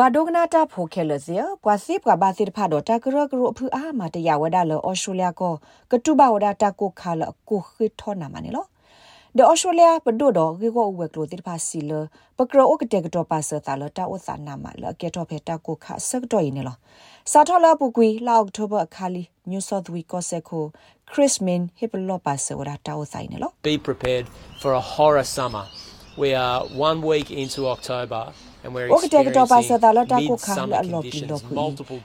ဘွာဒိုကနာတာဖိုခဲလစီဘွာစီဘွာဘာစီဖာဒတာကရကရဖူအာမတရဝဒါလောအော်စတြေးလျကိုကတူဘဝဒါတာကိုခါလကိုခိထောနာမနီလောဒေအော်စတြေးလျပဒိုဒဂေကိုဝဲကလိုတိဖာစီလပကရောကတေကတော့ပါစတာလတာဝသနာမလကေတော့ဖက်တာကိုခါဆက်တော့ရင်လောစာထလာပူကွီလာအောက်တိုဘာအခါလီ New South Wales ကိုစကို Chris Min ဟစ်ပလောပါစဝဒါတာဝဆိုင်နော် Be prepared for a horror summer we are one week into October Okte ke topa sa ta lota ko kha la lo ki do ku.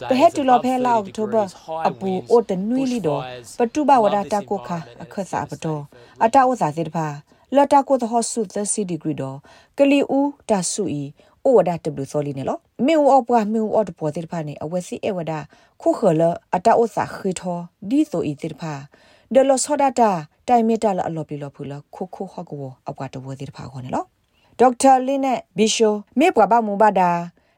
Pe he tu lo phe la October abu o de nui li do patu ba wada ta ko kha akha sa pato. Ata o sa se da ba. Lota ko the hot suit 30 degree do. Kali u ta su i o wada w so li ne lo. Me u opwa me u od po se da ba ne awesi e wada ku kha la ata o sa khi tho di so i se da ba. De lo so da ta တိုင်မီတာလအလော်ပီလော်ဖူလခုခုဟော့ကဝအပွားတဝသေးတဖာခေါ်နေလော ဒေါက်တာလင်းနဲ့ဘီရှိုမေပွားပါမူဘာဒါ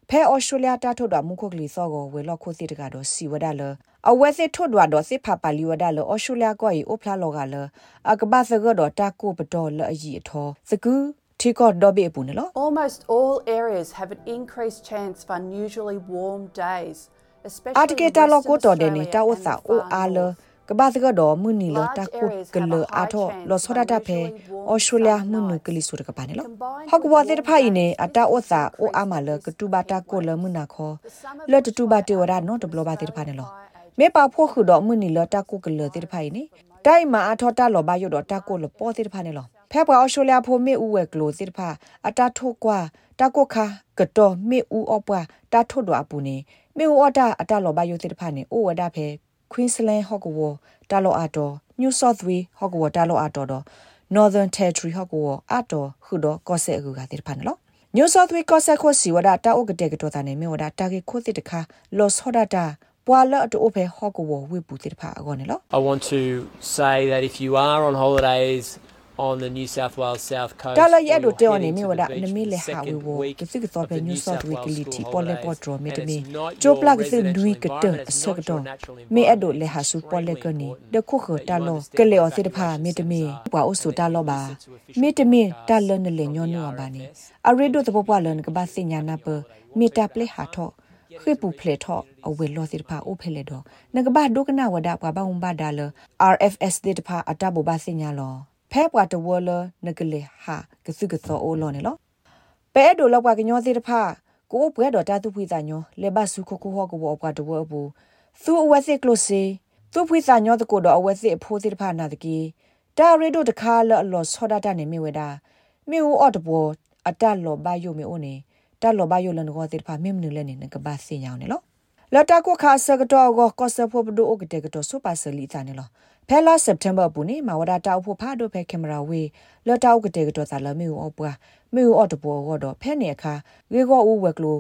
ဖဲအော်စတြေးလျတာထုတ်တော်မူခုကလီစောကိုဝေလော့ခုစီတကတော့စီဝဒါလအဝဲစစ်ထုတ်တော်တော့စစ်ဖာပါလီဝဒါလအော်စတြေးလျကိုဤအိုဖလာလောကလအကဘာစကတော့တာကိုပတော်လအကြီးအထောစကူတီကော့ဒေါ်ဘေပူနော် Almost all areas have an increased chance of unusually warm days, especially အာတ in ကေတာလော Western ကိုတော်တယ်နေ Australia တာဝ and စာ the အို far အာလ north. ကဘာစကတော့မွနီလတာကုကလအာထောလောစောဒတာဖဲအော်စတြေးလျမွနုကလီဆူတကပါနေလောဟောက်ကဘောတဲ့ဖိုင်နေအတာဩစာအိုအာမလကတူဘာတာကိုလမွနာခောလောတတူဘာတေဝရနောတဘလဘာတဲ့ဖာနေလောမေပါဖို့ခုတော့မွနီလတာကုကလတဲ့ဖိုင်နေတိုင်မာအထောတာလောဘယုတော့တာကိုလပေါ်တဲ့ဖာနေလောဖဲပွားအော်စတြေးလျဖိုမေဦးဝဲကလိုတဲ့ဖာအတာထိုကွာတာကိုခါကတော့မေဦးအပွားတာထို့တော့အပူနေမေဦးအတာအတာလောဘယုတဲ့ဖာနေအိုဝဒါဖဲ Queensland ဟော့ကဝတာလောအတော် New South Wales ဟော့ကဝတာလောအတော်တော့ Northern Territory ဟော့ကဝအတော်ခုတော့ကော့ဆက်အခုကတိဖာနော် New South Wales ကော့ဆက်ခိုစီဝဒတာအိုကတဲ့ကတော့တာနေမြေဝဒတာကေခိုတိတခါ Los Hodata ပွာလအတိုးဖဲဟော့ကဝဝိပူတိဖာအကောနေလော I want to say that if you are on holidays on the New South Wales South Coast တာလ or ရဲ့ဒို you're တေော် heading နေ to မြေဝ the ဒ beach န for မေ the လေဟာဝ second ဝ week ကစစ်ကတော်ပဲ of the New New South South Wales Wales ကလီ school တီပေါ်လေပေါ် holidays ဒရမေတ and မီ it's not ဂျို your ပလက်စင်ဒွီ residential ကတ environment, it's ဆ not က your တော် natural မေအဒို environment. လေဟာ It's စုပေါ်လေ extremely ကနီ important ဒခုခ that you တာလော understand ကလေ what အစစ်တဖာ evacuation မေတမီ systems are ပွာအိုဆူတာလောပါ and then listen to official မေတမီ broadcasts တာလနလေ from ညော the နွာပါနီ RFS. အရီဒိုတပပွာလန်ကဘာစညာနာပမေတာပလေဟာထောခေပူဖလေထောအဝေလောစစ်တဖာအိုဖဲလေတော့နကဘာဒုကနာဝဒပွားဘာဝံဘာဒါလ RFS တဲ့တဖာအတဘဘာစညာလော ဖဲပွားတဝလနကလေဟာကစုကသောအိုလောနေလောပဲဒိုလောက်ပွားကညောစစ်တဖာကိုဘွဲတော်တာသူဖွေးစာညောလေဘဆုခခုဟောကဘောပွားတဝဘူးသူအဝဲစစ်ကလို့စီသူဖွေးစာညောတကိုတော့အဝဲစစ်အဖိုးစစ်တဖာနာတကီတာရီဒိုတခါလောလောဆောဒတာနေမြဝဒါမြေဦးအော်တဘောအတလောဘယုမြေဦးနေတာလောဘယုလန်ကိုစစ်တဖာမြင့်နုလဲနေနကဘာစင်ညောင်းနေလော လတာကိုခါစကတော့ကိုကောစဖို့ဘဒိုအိုကတဲ့ကတော့စူပါဆလီတာနေလောဖဲလာစက်တမ်ဘာပူနေမဝဒတာအဖို့ဖာဒိုဖဲကင်မရာဝေလတာအိုကတဲ့ကတော့သာလမေဦးအောပွားမေဦးအော်တဘောကတော့ဖဲနေအခါရေကောဦးဝက်ကလို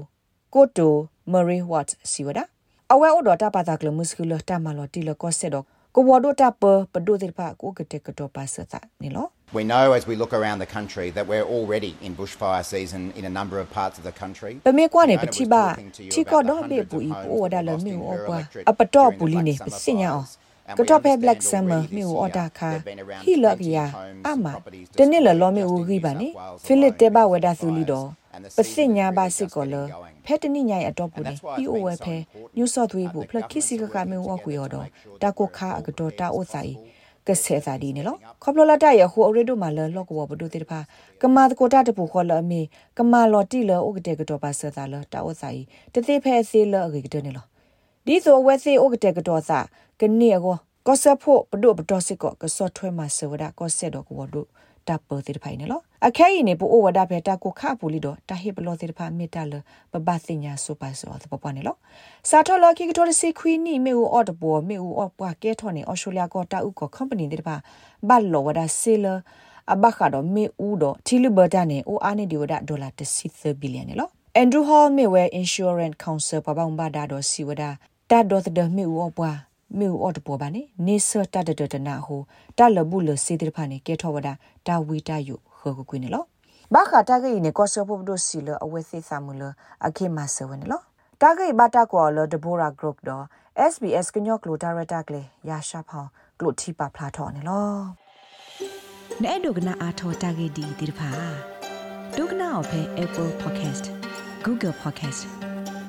ကိုတိုမရီဝတ်စီဝဒါအဝဲအော်တော့တာပါတာကလမုစကူလတာမလော်တီလကောဆက်တော့ကိုဝဒတာပပဒိုတဲ့ဖာကိုကတဲ့ကတော့ပါစတာနေလော We know as we look around the country that we're already in bushfire season in a number of parts of the country. ပမေကွာနေ Fiona ပ was တိပါ talking to you ချီကော about the တော့ဘေ hundreds ပူ of ဤ homes ပိုဝဒါလ that မီ lost in ဩ her ပွာ electorate အပတော့ during ပူ the လီနေ Black ပ Summer စညာဩ fires. And က we တော့ဖဲ black understand summer already မြူ this ဩ year ဒါခါ there've been around ဟီလက20ရ homes အ and မ properties တနေ့လ destroyed လောမီ just ဦး in ဂီ New ပါနေ South Wales ဖိလစ် alone တေဘ due ဝ to ဒါဆူလီ fires. တော့ And the ပ season စညာ is ဘာ really စစ် just ကောလ getting going. ဖဲတနိညာအတော့ပူ And နေ that's why ဟီ it's အိုဝဲ been so ဖဲ important ညူဆော့သွေး that ဘူး the ဖလခိစီက governments က are မေဝ working ကွေ together to တော့ make sure တာ that ကို we're ခါ as အကတော့ prepared တာ as အိုဆိုင် possible. ကဆဲစာဒီနေလောခေါပလလတရဟိုအရီတို့မှာလလောကဝဘဒုတေတဖာကမာတကိုတာတပူခေါ်လအမီကမာလော်တီလောဥကတဲ့ကတော့ပါဆတာလတာအိုဆိုင်တသိဖဲစီလောအကေကတနေလောဒီဆိုဝဲစီဥကတဲ့ကတော့စာကနေကောကောဆဖို့ပဒုပတော်စစ်ကောကစောထွဲမှာဆဝဒကောဆက်တော့ကိုတို့ တပ်ပေါ်တဲ့ဖိုင်နော်အခဲရင်နေပိုဝဒဖဲတာကိုခပူလီတော့တဟိပလောတဲ့ဖာမီတာလပပစညာစူပါဆောတပပနေလောစာထောလခိကတော်စီခွီနီမေဦးအော်တဘောမေဦးအော်ပွားကဲထော်နေအော်စတြေးလျကောတာဥကော company တဲ့ဖာဘတ်လောဝဒဆေလအဘခါတော့မေဦးတော့တီလူဘတာနေအိုအာနေဒီဝဒဒေါ်လာ30ဘီလီယံနော် Andrew Hall Mewe Insurance Council ပပံဘာဒါတော့စီဝဒတာဒေါ်တဲ့မေဦးအော်ပွား မေအော်တပေါ်ပါနေနေစတတတတနာဟိုတလဘူးလစေတဲ့ဖာနေကဲထောဝဒတာဝီတာယုခေကိုကွင်းနော်ဘာခတာကေနေကောဆပ်ဖို့ဒိုစီလအဝဲစေဆာမူလအခေမဆဝနေလောတာကေဘတာကောလဒဘိုရာဂရုပ်တော့ SBS ကညော့ကလိုဒါရတာကလေရာရှာဖောင်းကလိုတီပါဖလာထော်နေလောနဲ့ဒုကနာအာထောတာကေဒီဒီဖာဒုကနာအဖဲ Apple Podcast Google Podcast